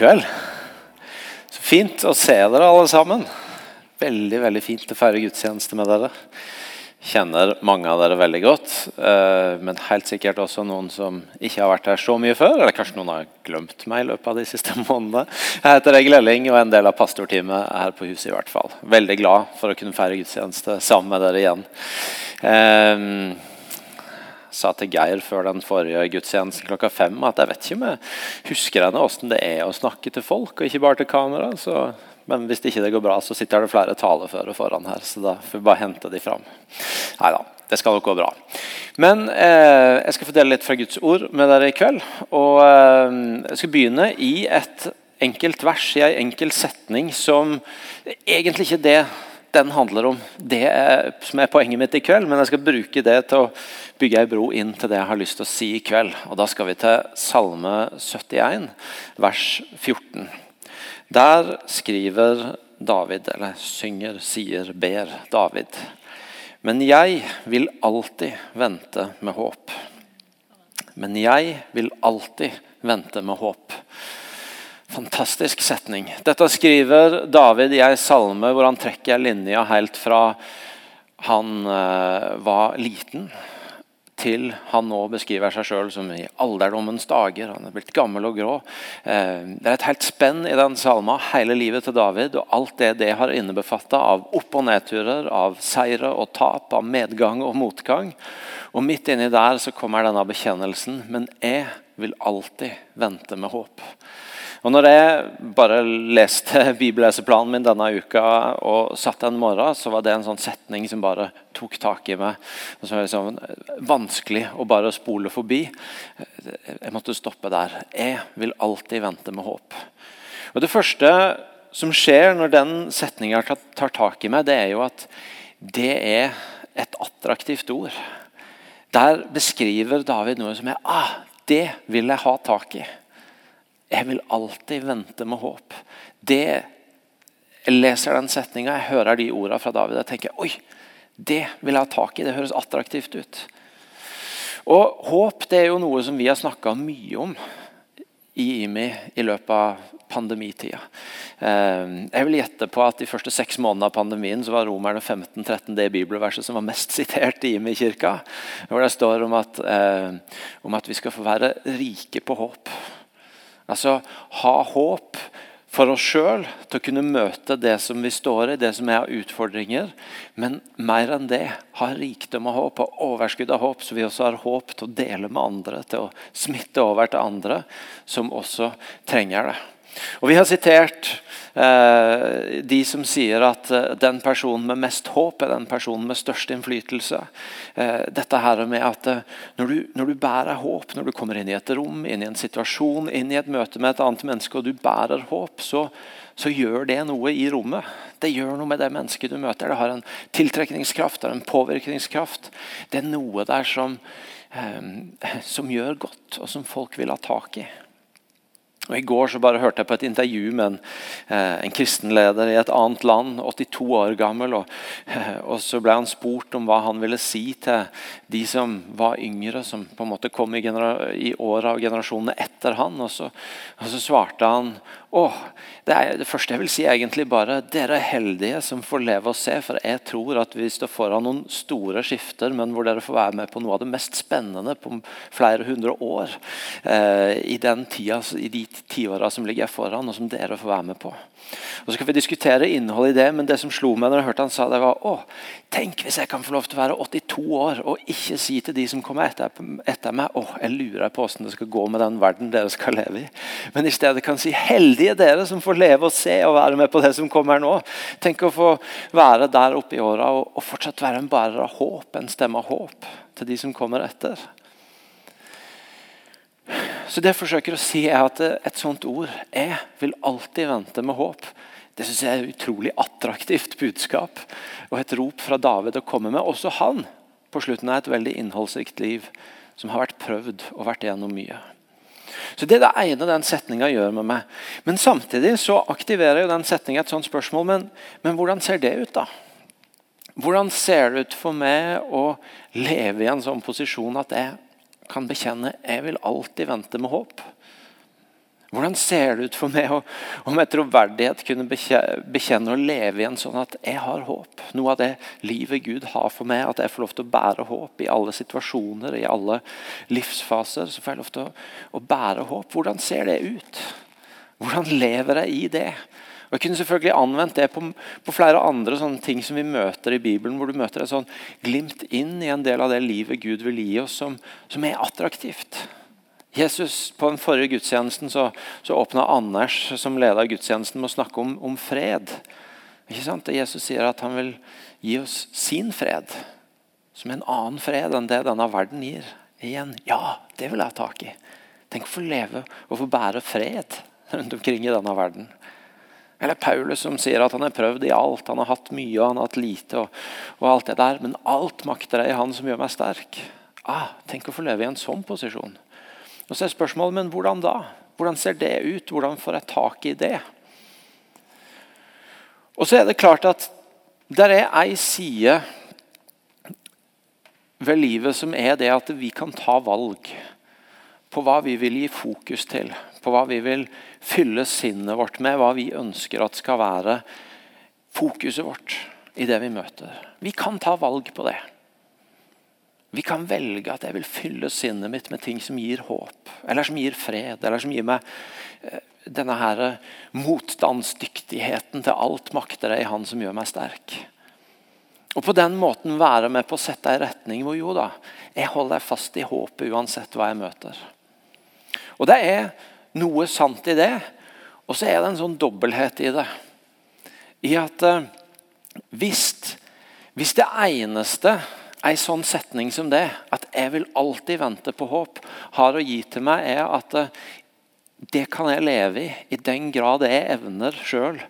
Kveld. Så fint å se dere alle sammen. Veldig veldig fint å feire gudstjeneste med dere. Kjenner mange av dere veldig godt, eh, men helt sikkert også noen som ikke har vært her så mye før. Eller kanskje noen har glemt meg i løpet av de siste månedene. Jeg heter Egil Elling og er en del av pastorteamet her på huset. i hvert fall. Veldig glad for å kunne feire gudstjeneste sammen med dere igjen. Sa til Geir før den forrige gudstjenesten klokka fem at jeg vet ikke om jeg husker henne hvordan det er å snakke til folk, og ikke bare til kamera. Så, men hvis ikke det går bra, så sitter det flere taleføre foran her. Så da får vi bare hente de fram. Nei da, det skal nok gå bra. Men eh, jeg skal fordele litt fra Guds ord med dere i kveld. Og eh, jeg skal begynne i et enkelt vers, i ei enkel setning som egentlig ikke det den handler om. Det som er poenget mitt i kveld, men jeg skal bruke det til å bygge ei bro inn til det jeg har lyst til å si i kveld. Og Da skal vi til Salme 71, vers 14. Der skriver David, eller synger, sier, ber David. Men jeg vil alltid vente med håp. Men jeg vil alltid vente med håp. Fantastisk setning. Dette skriver David i ei salme hvor han trekker linja helt fra han eh, var liten, til han nå beskriver seg sjøl som i alderdommens dager. Han er blitt gammel og grå. Eh, det er et helt spenn i den salma, hele livet til David, og alt det det har innebefatta av opp- og nedturer, av seire og tap, av medgang og motgang. Og midt inni der så kommer denne bekjennelsen. Men jeg vil alltid vente med håp. Og når jeg bare leste bibelleseplanen min denne uka og satt en morgen, så var det en sånn setning som bare tok tak i meg. og som var liksom Vanskelig å bare spole forbi. Jeg måtte stoppe der. Jeg vil alltid vente med håp. Og Det første som skjer når den setninga tar tak i meg, det er jo at det er et attraktivt ord. Der beskriver David noe som er ah, det vil jeg ha tak i. Jeg vil alltid vente med håp. Det, Jeg leser den setninga, jeg hører de ordene fra David. og tenker oi, det vil jeg ha tak i. Det høres attraktivt ut. Og Håp det er jo noe som vi har snakka mye om i IMI i løpet av pandemitida. Jeg vil gjette på at De første seks månedene av pandemien så var Romerne 15-13 det bibelverset som var mest sitert i IMI-kirka. Hvor det står om at, om at vi skal få være rike på håp. Altså ha håp for oss sjøl til å kunne møte det som vi står i, det som er av utfordringer. Men mer enn det, ha rikdom av håp og overskudd av håp, så vi også har håp til å dele med andre, til å smitte over til andre som også trenger det. Og Vi har sitert eh, de som sier at eh, den personen med mest håp er den personen med størst innflytelse. Eh, dette her med at eh, når du, når, du, bærer håp, når du kommer inn i et rom, inn i en situasjon, inn i et møte med et annet menneske, og du bærer håp, så, så gjør det noe i rommet. Det gjør noe med det mennesket du møter. Det har en tiltrekningskraft, det har en påvirkningskraft. Det er noe der som, eh, som gjør godt, og som folk vil ha tak i. Og I går så bare hørte jeg på et intervju med en, eh, en kristenleder i et annet land, 82 år gammel. Og, og, Så ble han spurt om hva han ville si til de som var yngre, som på en måte kom i, i åra og generasjonene etter han. Og så, og så svarte han Åh, det, er, det første jeg vil si, egentlig bare dere er heldige som får leve og se. For jeg tror at vi står foran noen store skifter, men hvor dere får være med på noe av det mest spennende på flere hundre år. Eh, I den tida, i de tiåra som ligger foran, og som dere får være med på. Og Så skal vi diskutere innholdet i det, men det som slo meg når jeg hørte han sa det, var å, tenk hvis jeg kan få lov til å være 82 år og ikke si til de som kommer etter, etter meg å, jeg lurer på hvordan det skal gå med den verden dere skal leve i. Men i stedet kan si heldige dere som får leve og se og være med på det som kommer nå. Tenk å få være der oppe i åra og, og fortsatt være en bærer av håp, en stemme av håp til de som kommer etter. Så det jeg forsøker å si er at Et sånt ord jeg vil alltid vente med håp. Det synes jeg er et utrolig attraktivt budskap og et rop fra David å komme med. Også han på slutten av et veldig innholdsrikt liv som har vært prøvd og vært igjennom mye. Så Det er det ene den setninga gjør med meg. Men samtidig så aktiverer jo den setninga et sånt spørsmål. Men, men hvordan ser det ut, da? Hvordan ser det ut for meg å leve i en sånn posisjon at jeg kan bekjenne jeg vil alltid vente med håp. Hvordan ser det ut for meg å, å med troverdighet kunne bekjenne og leve igjen sånn at jeg har håp? Noe av det livet Gud har for meg, at jeg får lov til å bære håp i alle situasjoner, i alle livsfaser. så får jeg lov til å, å bære håp. Hvordan ser det ut? Hvordan lever jeg i det? Og Jeg kunne selvfølgelig anvendt det på, på flere andre sånne ting som vi møter i Bibelen, hvor du møter et sånn glimt inn i en del av det livet Gud vil gi oss, som, som er attraktivt. Jesus, På den forrige gudstjenesten så, så åpna Anders, som leda gudstjenesten, med å snakke om, om fred. Ikke sant? Jesus sier at han vil gi oss sin fred, som en annen fred enn det denne verden gir. Igjen, ja, det vil jeg ha tak i. Tenk å få leve og få bære fred rundt omkring i denne verden. Eller Paulus som sier at han har prøvd i alt. Han har hatt mye og han har hatt lite. og, og alt det der, Men alt makter jeg i Han som gjør meg sterk. Ah, tenk å få leve i en sånn posisjon. Og så er spørsmålet men hvordan da? Hvordan ser det ut? Hvordan får jeg tak i det? Og så er det klart at der er ei side ved livet som er det at vi kan ta valg på hva vi vil gi fokus til. På hva vi vil fylle sinnet vårt med, hva vi ønsker at skal være fokuset vårt i det vi møter. Vi kan ta valg på det. Vi kan velge at jeg vil fylle sinnet mitt med ting som gir håp, eller som gir fred, eller som gir meg eh, denne her motstandsdyktigheten til alt makter jeg i Han som gjør meg sterk. Og på den måten være med på å sette ei retning hvor jo da, jeg holder fast i håpet uansett hva jeg møter. Og Det er noe sant i det, og så er det en sånn dobbelthet i det. I at uh, hvis, hvis det eneste en sånn setning som det, at 'jeg vil alltid vente på håp', har å gi til meg, er at eh, det kan jeg leve i, i den grad jeg evner sjøl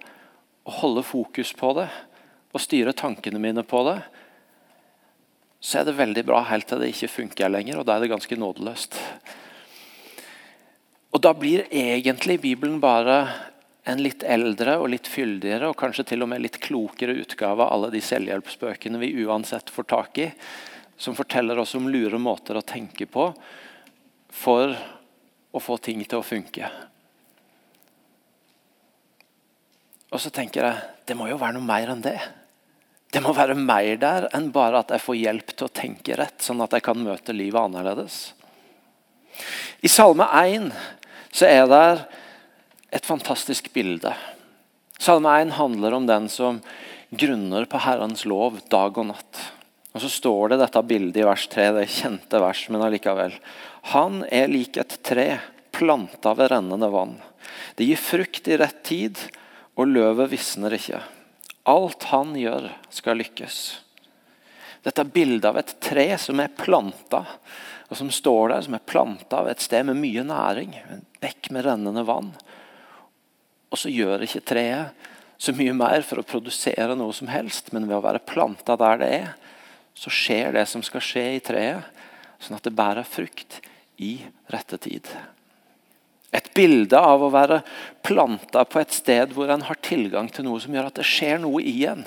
å holde fokus på det og styre tankene mine på det. Så er det veldig bra helt til det ikke funker lenger, og da er det ganske nådeløst. Og Da blir egentlig Bibelen bare en litt eldre og litt fyldigere og kanskje til og med litt klokere utgave av alle de selvhjelpsbøkene vi uansett får tak i, som forteller oss om lure måter å tenke på for å få ting til å funke. Og så tenker jeg det må jo være noe mer enn det. Det må være mer der enn bare at jeg får hjelp til å tenke rett, sånn at jeg kan møte livet annerledes. I Salme 1 så er det et fantastisk bilde. Salme 1 handler om den som grunner på Herrens lov dag og natt. Og Så står det dette bildet i vers 3, det kjente vers, men allikevel. Han er lik et tre planta ved rennende vann. Det gir frukt i rett tid, og løvet visner ikke. Alt han gjør, skal lykkes. Dette bildet av et tre som er planta, og som står der, som er planta ved et sted med mye næring. En bekk med rennende vann. Og så gjør ikke treet så mye mer for å produsere noe som helst, men ved å være planta der det er, så skjer det som skal skje i treet, sånn at det bærer frukt i rette tid. Et bilde av å være planta på et sted hvor en har tilgang til noe som gjør at det skjer noe i en.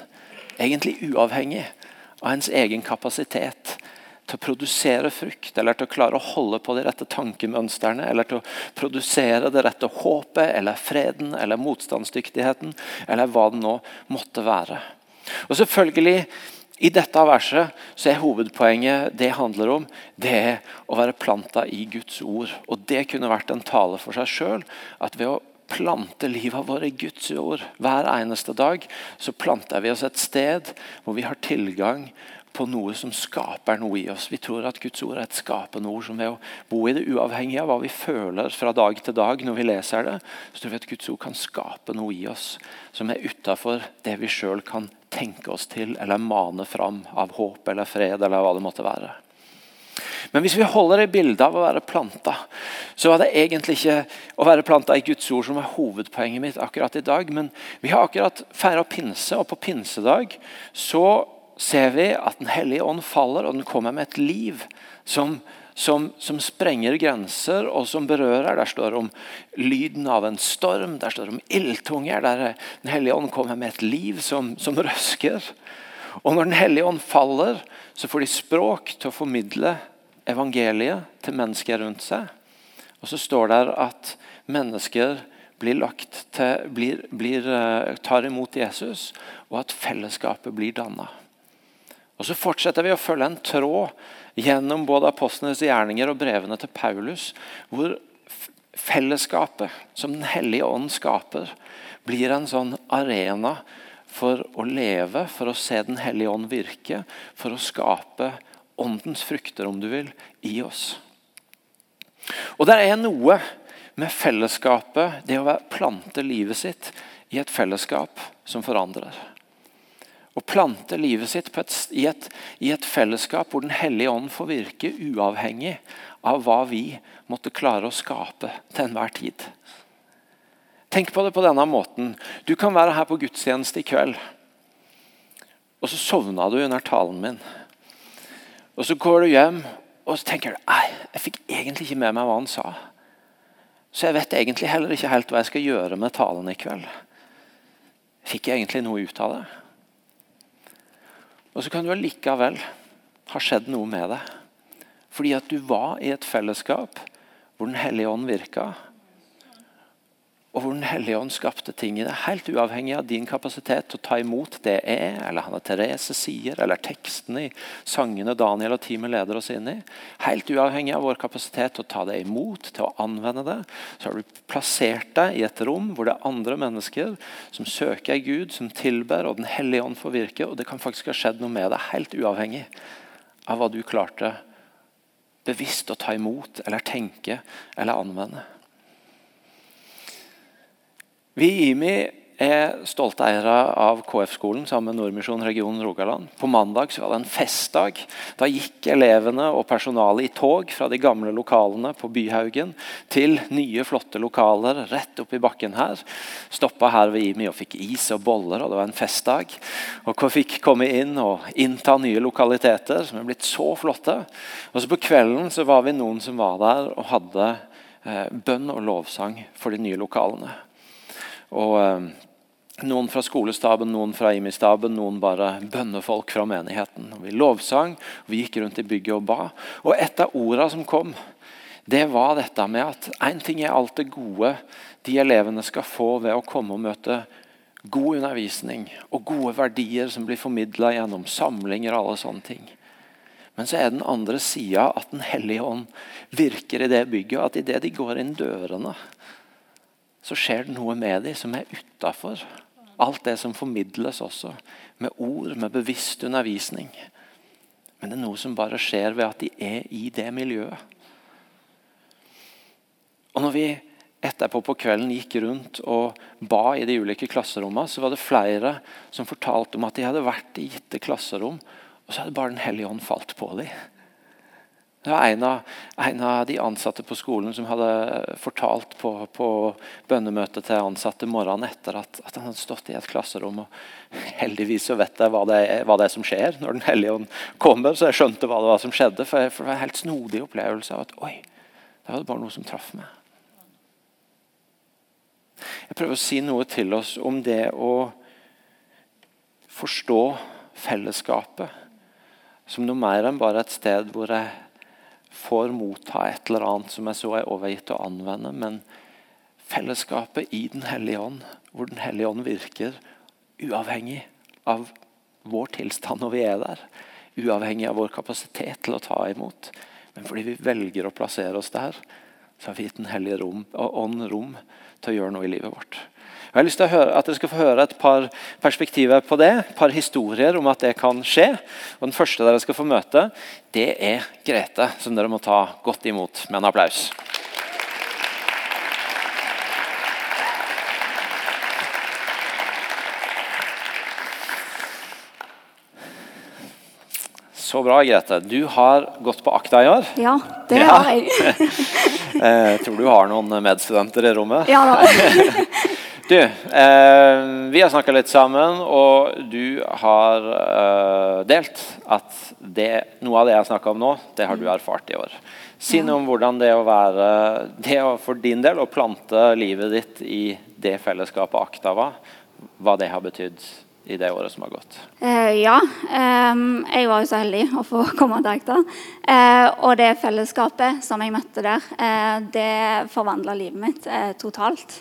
Egentlig uavhengig av ens egen kapasitet til å produsere frukt, eller til å klare å holde på de rette tankemønstrene, eller til å produsere det rette håpet, eller freden, eller motstandsdyktigheten, eller hva det nå måtte være. Og selvfølgelig, I dette verset så er hovedpoenget det handler om, det er å være planta i Guds ord. Og Det kunne vært en tale for seg sjøl. At ved å plante livet vårt i Guds ord hver eneste dag, så planter vi oss et sted hvor vi har tilgang på noe som skaper noe i oss. Vi tror at Guds ord er et skapende ord som ved å bo i det uavhengig av hva vi føler fra dag til dag når vi leser det, så tror vi at Guds ord kan skape noe i oss som er utafor det vi sjøl kan tenke oss til eller mane fram av håp eller fred eller hva det måtte være. Men hvis vi holder i bildet av å være planta, så var det egentlig ikke å være planta i Guds ord som var hovedpoenget mitt akkurat i dag. Men vi har akkurat feira pinse, og på pinsedag så ser vi at Den hellige ånd faller, og den kommer med et liv som, som, som sprenger grenser og som berører. Der står det om lyden av en storm, der står det om ildtunger. Der Den hellige ånd kommer med et liv som, som røsker. Og når Den hellige ånd faller, så får de språk til å formidle evangeliet til mennesker rundt seg. Og så står det at mennesker blir lagt til, blir, blir, uh, tar imot Jesus, og at fellesskapet blir danna. Og Så fortsetter vi å følge en tråd gjennom både apostlenes gjerninger og brevene til Paulus, hvor fellesskapet som Den hellige ånd skaper, blir en sånn arena for å leve, for å se Den hellige ånd virke, for å skape åndens frukter, om du vil, i oss. Og det er noe med fellesskapet, det å plante livet sitt i et fellesskap som forandrer. Å plante livet sitt et, i, et, i, et, fellesskap hvor Den hellige ånd får virke uavhengig av hva vi måtte klare å skape til enhver tid. Tenk på det på denne måten. Du kan være her på gudstjeneste i kveld, og så sovna du under talen min. Og Så går du hjem og så tenker du, nei, jeg fikk egentlig ikke med meg hva han sa. Så jeg vet egentlig heller ikke helt hva jeg skal gjøre med talen i kveld. Fikk jeg egentlig noe ut av det? Og så kan du allikevel ha skjedd noe med det. Fordi at du var i et fellesskap hvor Den hellige ånd virka. Og hvor Den hellige ånd skapte tingene, helt uavhengig av din kapasitet til å ta imot det jeg er, eller Hanne Therese sier, eller tekstene i sangene Daniel og teamet leder oss inn i. Helt uavhengig av vår kapasitet til å ta det imot, til å anvende det, så har du plassert deg i et rom hvor det er andre mennesker som søker Gud, som tilber, og Den hellige ånd får virke. Og det kan faktisk ha skjedd noe med deg, helt uavhengig av hva du klarte bevisst å ta imot eller tenke eller anvende. Vi i IMI er stolte eiere av KF-skolen sammen med Nordmisjon region Rogaland. På mandag var det en festdag. Da gikk elevene og personalet i tog fra de gamle lokalene på Byhaugen til nye, flotte lokaler rett oppi bakken her. Stoppa her ved IMI og fikk is og boller, og det var en festdag. Og fikk komme inn og innta nye lokaliteter som er blitt så flotte. Og så På kvelden så var vi noen som var der og hadde eh, bønn og lovsang for de nye lokalene. Og eh, Noen fra skolestaben, noen fra IMI-staben, noen bare bønnefolk fra menigheten. Vi lovsang, vi gikk rundt i bygget og ba. Og et av ordene som kom, det var dette med at én ting er alt det gode de elevene skal få ved å komme og møte god undervisning og gode verdier som blir formidla gjennom samlinger og alle sånne ting. Men så er den andre sida at Den hellige ånd virker i det bygget. At idet de går inn dørene, så skjer det noe med dem som er utafor alt det som formidles også. Med ord, med bevisst undervisning. Men det er noe som bare skjer ved at de er i det miljøet. Og når vi etterpå på kvelden gikk rundt og ba i de ulike klasserommene, så var det flere som fortalte om at de hadde vært i gitte klasserom, og så hadde bare Den hellige ånd falt på dem. Det var en av, en av, de ansatte på skolen som hadde fortalt på, på bønnemøtet til ansatte morgenen etter at, at, han hadde stått i et klasserom. og Heldigvis så vet jeg hva det, er, hva det er som skjer når Den hellige ånd kommer. Så jeg skjønte hva det var som skjedde. For, for det var en helt snodig opplevelse av at oi, det var bare noe som traff meg. Jeg prøver å si noe til oss om det å forstå fellesskapet som noe mer enn bare et sted hvor jeg får motta et eller annet som jeg så er overgitt å anvende, men fellesskapet i Den hellige ånd, hvor Den hellige ånd virker uavhengig av vår tilstand når vi er der. Uavhengig av vår kapasitet til å ta imot. Men fordi vi velger å plassere oss der, så har vi gitt Den hellige rom, ånd rom til å gjøre noe i livet vårt. Jeg har lyst til høre, at dere skal få høre et par perspektiver på det. Et par historier om at det kan skje. Og Den første dere skal få møte, det er Grete, som dere må ta godt imot med en applaus. Så bra, Grete. Du har gått på Akta i år. Ja, det har jeg. jeg tror du har noen medstudenter i rommet. Ja da. Du, eh, vi har snakka litt sammen, og du har eh, delt at det, noe av det jeg har snakka om nå, det har du erfart i år. Si noe om hvordan det å være det å, for din del å plante livet ditt i det fellesskapet Akta var, hva det har betydd i det året som har gått? Eh, ja. Eh, jeg var jo så heldig å få komme til Akta. Eh, og det fellesskapet som jeg møtte der, eh, det forvandla livet mitt eh, totalt.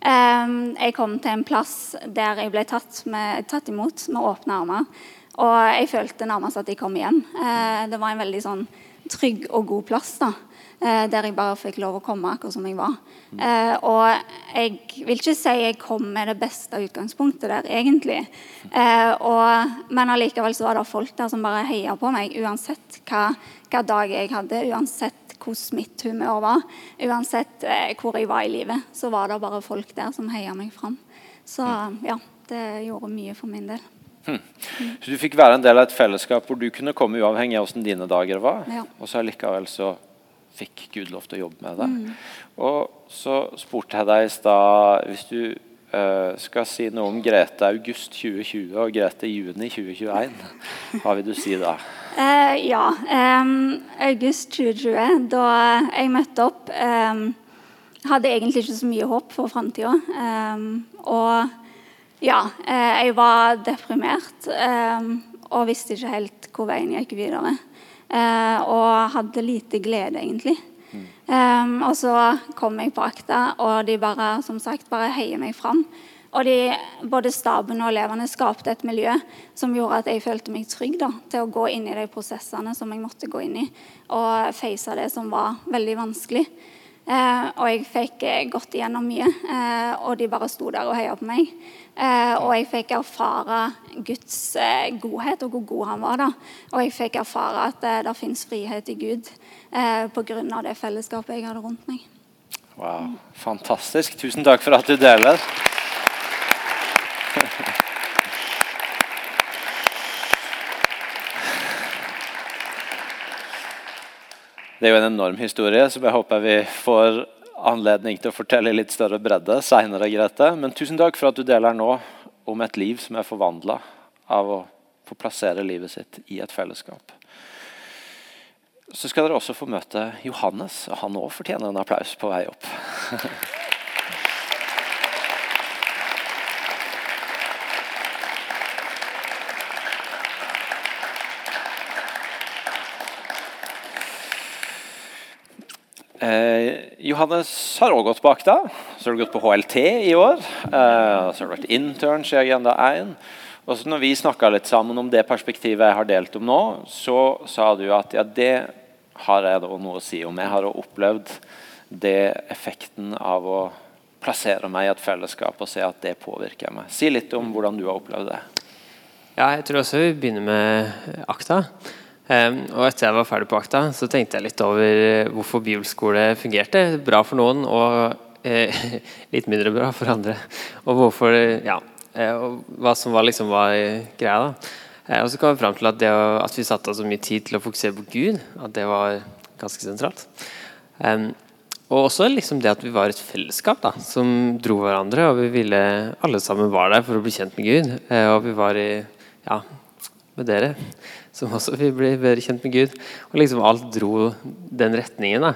Eh, jeg kom til en plass der jeg ble tatt, med, tatt imot med åpne armer. Og jeg følte nærmest at jeg kom hjem. det var en veldig sånn trygg og god plass. da. Eh, der jeg bare fikk lov å komme akkurat som jeg var. Eh, og jeg vil ikke si jeg kom med det beste utgangspunktet der, egentlig. Eh, og, men allikevel så var det folk der som bare heia på meg, uansett hva, hva dag jeg hadde. Uansett hvordan mitt humør var, uansett hvor jeg var i livet, så var det bare folk der som heia meg fram. Så ja, det gjorde mye for min del. Hmm. Så du fikk være en del av et fellesskap hvor du kunne komme uavhengig av hvordan dine dager var, Ja. og så allikevel så fikk Gud lov til å jobbe med det. Mm. Og så spurte jeg deg i stad Hvis du uh, skal si noe om Grete august 2020 og Grete juni 2021, hva vil du si da? Uh, ja. Um, august 2020, da jeg møtte opp um, Hadde egentlig ikke så mye håp for framtida. og ja, eh, jeg var deprimert og visste ikke helt hvor veien gikk videre. Eh, og hadde lite glede, egentlig. Em, og så kom jeg på akta, og de bare som sagt, bare heier meg fram. Og de, både staben og elevene skapte et miljø som gjorde at jeg følte meg trygg da, til å gå inn i de prosessene som jeg måtte gå inn i, og face det som var veldig vanskelig. Eh, og jeg fikk eh, gått igjennom mye, eh, og de bare sto der og heia på meg. Og jeg fikk erfare Guds godhet og hvor god han var. da. Og jeg fikk erfare at det fins frihet i Gud eh, pga. det fellesskapet jeg hadde rundt meg. Wow, Fantastisk. Tusen takk for at du deler. Det er jo en enorm historie som jeg håper vi får anledning til å fortelle i litt større bredde seinere. Men tusen takk for at du deler nå om et liv som er forvandla av å få plassere livet sitt i et fellesskap. Så skal dere også få møte Johannes, og han òg fortjener en applaus på vei opp. Eh, Johannes har også gått på Akta. Så har du gått på HLT i år. Eh, så har du vært intern i Agenda 1. Og så når vi snakka litt sammen om det perspektivet jeg har delt om nå, så sa du at ja, det har jeg da noe å si om. Jeg har opplevd det effekten av å plassere meg i et fellesskap og se at det påvirker meg. Si litt om hvordan du har opplevd det. Ja, jeg tror også vi begynner med Akta. Um, og etter jeg var ferdig på Akta, så tenkte jeg litt over hvorfor bibelskole fungerte. Bra for noen og eh, litt mindre bra for andre. Og hvorfor, ja, eh, og hva som var, liksom, var greia. da. Eh, og så kom jeg fram til at, det, at vi satte av så mye tid til å fokusere på Gud, at det var ganske sentralt. Um, og også liksom det at vi var et fellesskap da, som dro hverandre. Og vi ville alle sammen var der for å bli kjent med Gud. Eh, og vi var i, ja, med dere, som også vil bli bedre kjent med Gud. Og liksom alt dro den retningen. da.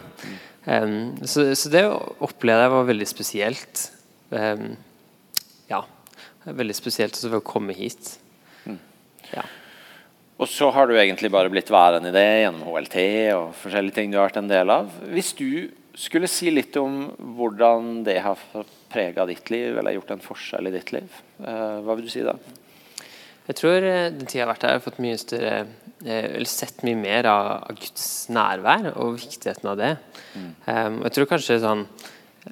Um, så, så det opplevde jeg var veldig spesielt. Um, ja, veldig spesielt også ved å komme hit. Ja. Og så har du egentlig bare blitt værende i det gjennom HLT og forskjellige ting du har vært en del av. Hvis du skulle si litt om hvordan det har prega ditt liv, eller gjort en forskjell i ditt liv, uh, hva vil du si da? Jeg tror eh, den tida jeg har vært her, har fått mye større eh, Eller sett mye mer av, av Guds nærvær og viktigheten av det. Um, jeg tror kanskje sånn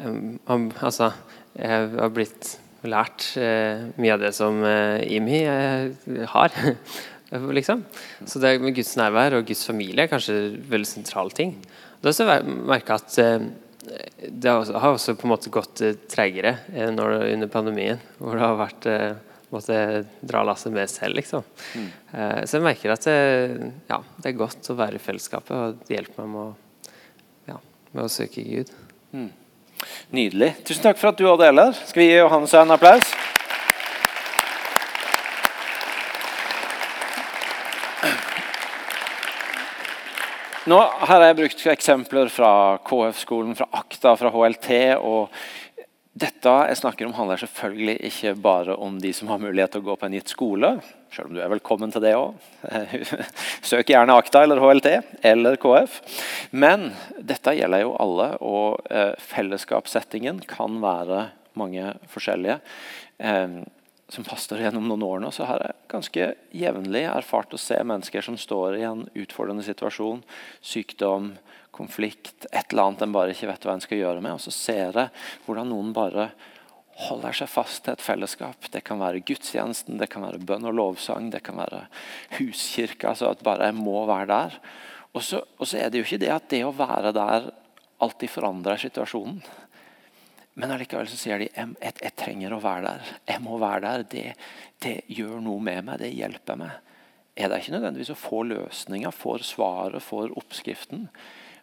um, Altså, jeg har blitt lært uh, mye av det som uh, IMI uh, har. liksom. Så det med Guds nærvær og Guds familie er kanskje veldig sentral ting. Da har jeg merka at det har også, har også på en måte gått treigere under pandemien, hvor det har vært måtte dra lasset med selv, liksom. Eh, så jeg merker at det, ja, det er godt å være i fellesskapet, og det hjelper meg med å, ja, med å søke Gud. Nydelig. Tusen takk for at du òg deler. Skal vi gi Johannes en applaus? Nå har jeg brukt eksempler fra KF-skolen, fra AKTA, fra HLT. og dette jeg snakker om handler selvfølgelig ikke bare om de som har mulighet til å gå på en gitt skole, selv om du er velkommen til det òg. Søk gjerne Akta eller HLT eller KF. Men dette gjelder jo alle, og eh, fellesskapssettingen kan være mange forskjellige. Eh, som pastor gjennom noen år nå, så har jeg ganske jevnlig erfart å se mennesker som står i en utfordrende situasjon, sykdom, konflikt, et eller annet en bare ikke vet hva en skal gjøre med. Og så ser jeg hvordan noen bare holder seg fast til et fellesskap. Det kan være gudstjenesten, det kan være bønn og lovsang, det kan være huskirka. altså at bare jeg må være der. Og så, og så er det jo ikke det at det å være der alltid forandrer situasjonen. Men allikevel så sier de jeg, jeg, trenger å være der. Jeg må være der. Det, det, gjør noe med meg. Det hjelper meg. Er det ikke nødvendigvis å få løsninga, får svaret, får oppskriften.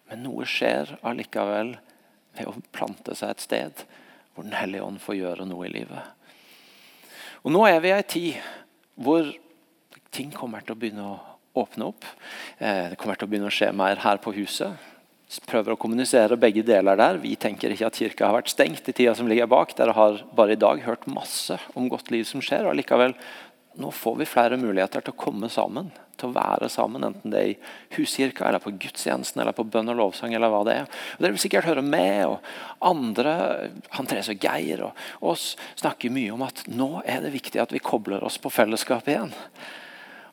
Men noe skjer allikevel ved å plante seg et sted hvor Den hellige ånd får gjøre noe i livet. Og Nå er vi i ei tid hvor ting kommer til å begynne å åpne opp. Eh, det kommer til å begynne å skje mer her på huset prøver å kommunisere begge deler der. Vi tenker ikke at kirka har vært stengt i tida som ligger bak. Dere har bare i dag hørt masse om godt liv som skjer. og likevel, Nå får vi flere muligheter til å komme sammen, til å være sammen. Enten det er i huskirka, eller på gudstjenesten, eller på bønn og lovsang. eller hva det er. Og Dere vil sikkert høre med, og andre, han Therese og Geir og oss, snakker mye om at nå er det viktig at vi kobler oss på fellesskapet igjen.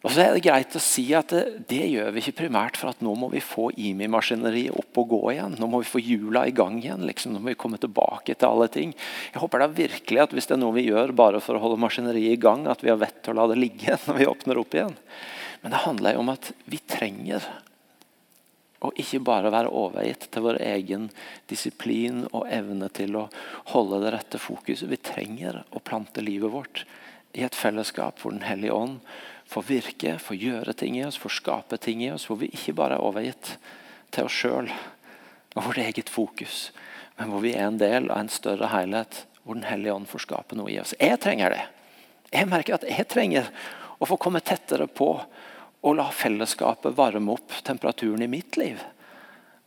Og så er det greit å si at det, det, gjør vi ikke primært for at nå må vi få IMI-maskineriet opp og gå igjen. Nå må vi få hjula i gang igjen. Liksom. Nå må vi komme tilbake til alle ting. Jeg håper da virkelig at hvis det er noe vi gjør bare for å holde maskineriet i gang, at vi har vett til å la det ligge når vi åpner opp igjen. Men det handler jo om at vi trenger å ikke bare være overgitt til vår egen disiplin og evne til å holde det rette fokuset. Vi trenger å plante livet vårt i et fellesskap hvor Den hellige ånd får virke, får gjøre ting i oss, får skape ting i oss, hvor vi ikke bare er overgitt til oss sjøl og vårt eget fokus, men hvor vi er en del av en større helhet hvor Den hellige ånd får skape noe i oss. Jeg trenger det. Jeg merker at jeg trenger å få komme tettere på og la fellesskapet varme opp temperaturen i mitt liv.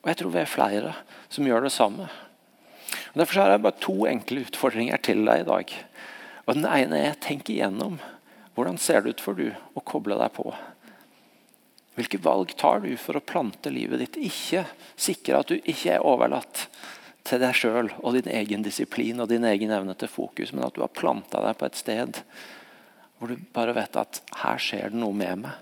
Og jeg tror vi er flere som gjør det samme. Og derfor har jeg bare to enkle utfordringer til deg i dag. Og Den ene er tenk igjennom hvordan ser det ut for du å koble deg på? Hvilke valg tar du for å plante livet ditt? Ikke sikre at du ikke er overlatt til deg sjøl og din egen disiplin og din egen evne til fokus, men at du har planta deg på et sted hvor du bare vet at her skjer det noe med meg.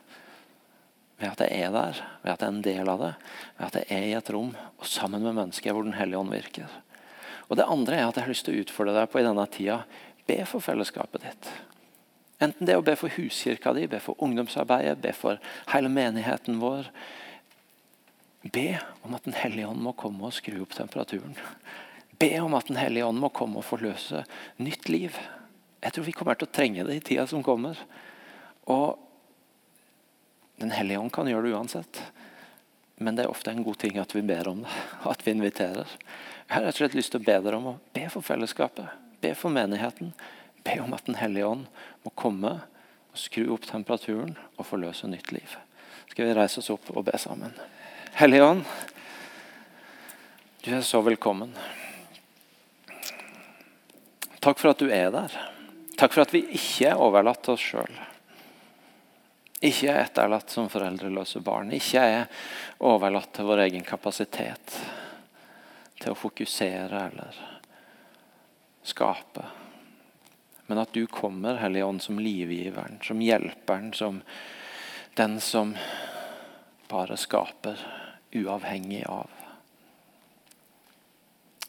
Ved at jeg er der, ved at jeg er en del av det, ved at jeg er i et rom og sammen med mennesker hvor Den hellige ånd virker. Og Det andre er at jeg har lyst til å utfordre deg på i denne tida be for fellesskapet ditt. Enten det å be for huskirka di, be for ungdomsarbeidet, be for hele menigheten vår. Be om at Den hellige ånd må komme og skru opp temperaturen. Be om at Den hellige ånd må komme og forløse nytt liv. Jeg tror vi kommer til å trenge det i tida som kommer. Og Den hellige ånd kan gjøre det uansett. Men det er ofte en god ting at vi ber om det, at vi inviterer. Jeg har rett og slett lyst til å be dere om å be for fellesskapet, be for menigheten, Be om at Den hellige ånd må komme og skru opp temperaturen og forløse nytt liv. Skal vi reise oss opp og be sammen? Hellige ånd, du er så velkommen. Takk for at du er der. Takk for at vi ikke er overlatt til oss sjøl. Ikke er etterlatt som foreldreløse barn. Ikke er overlatt til vår egen kapasitet til å fokusere eller skape. Men at du kommer, Hellige Ånd, som livgiveren, som hjelperen, som den som bare skaper, uavhengig av.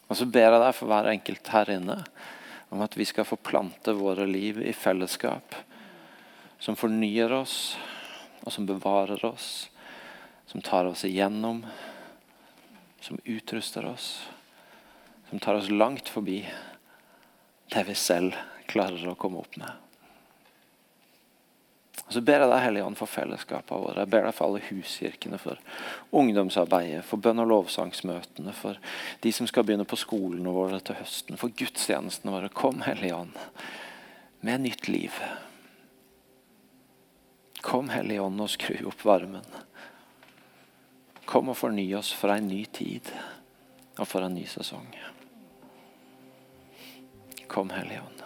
Og så ber jeg deg for hver enkelt her inne om at vi skal få plante våre liv i fellesskap som fornyer oss, og som bevarer oss, som tar oss igjennom, som utruster oss, som tar oss langt forbi det vi selv klarer å komme opp med. Og Så ber jeg deg, Hellige Ånd, for fellesskapene våre. Jeg ber deg for alle huskirkene, for ungdomsarbeidet, for bønn- og lovsangsmøtene, for de som skal begynne på skolene våre til høsten, for gudstjenestene våre. Kom, Hellige Ånd, med nytt liv. Kom, Hellige Ånd, og skru opp varmen. Kom og forny oss for en ny tid og for en ny sesong. Kom, Hellige Ånd.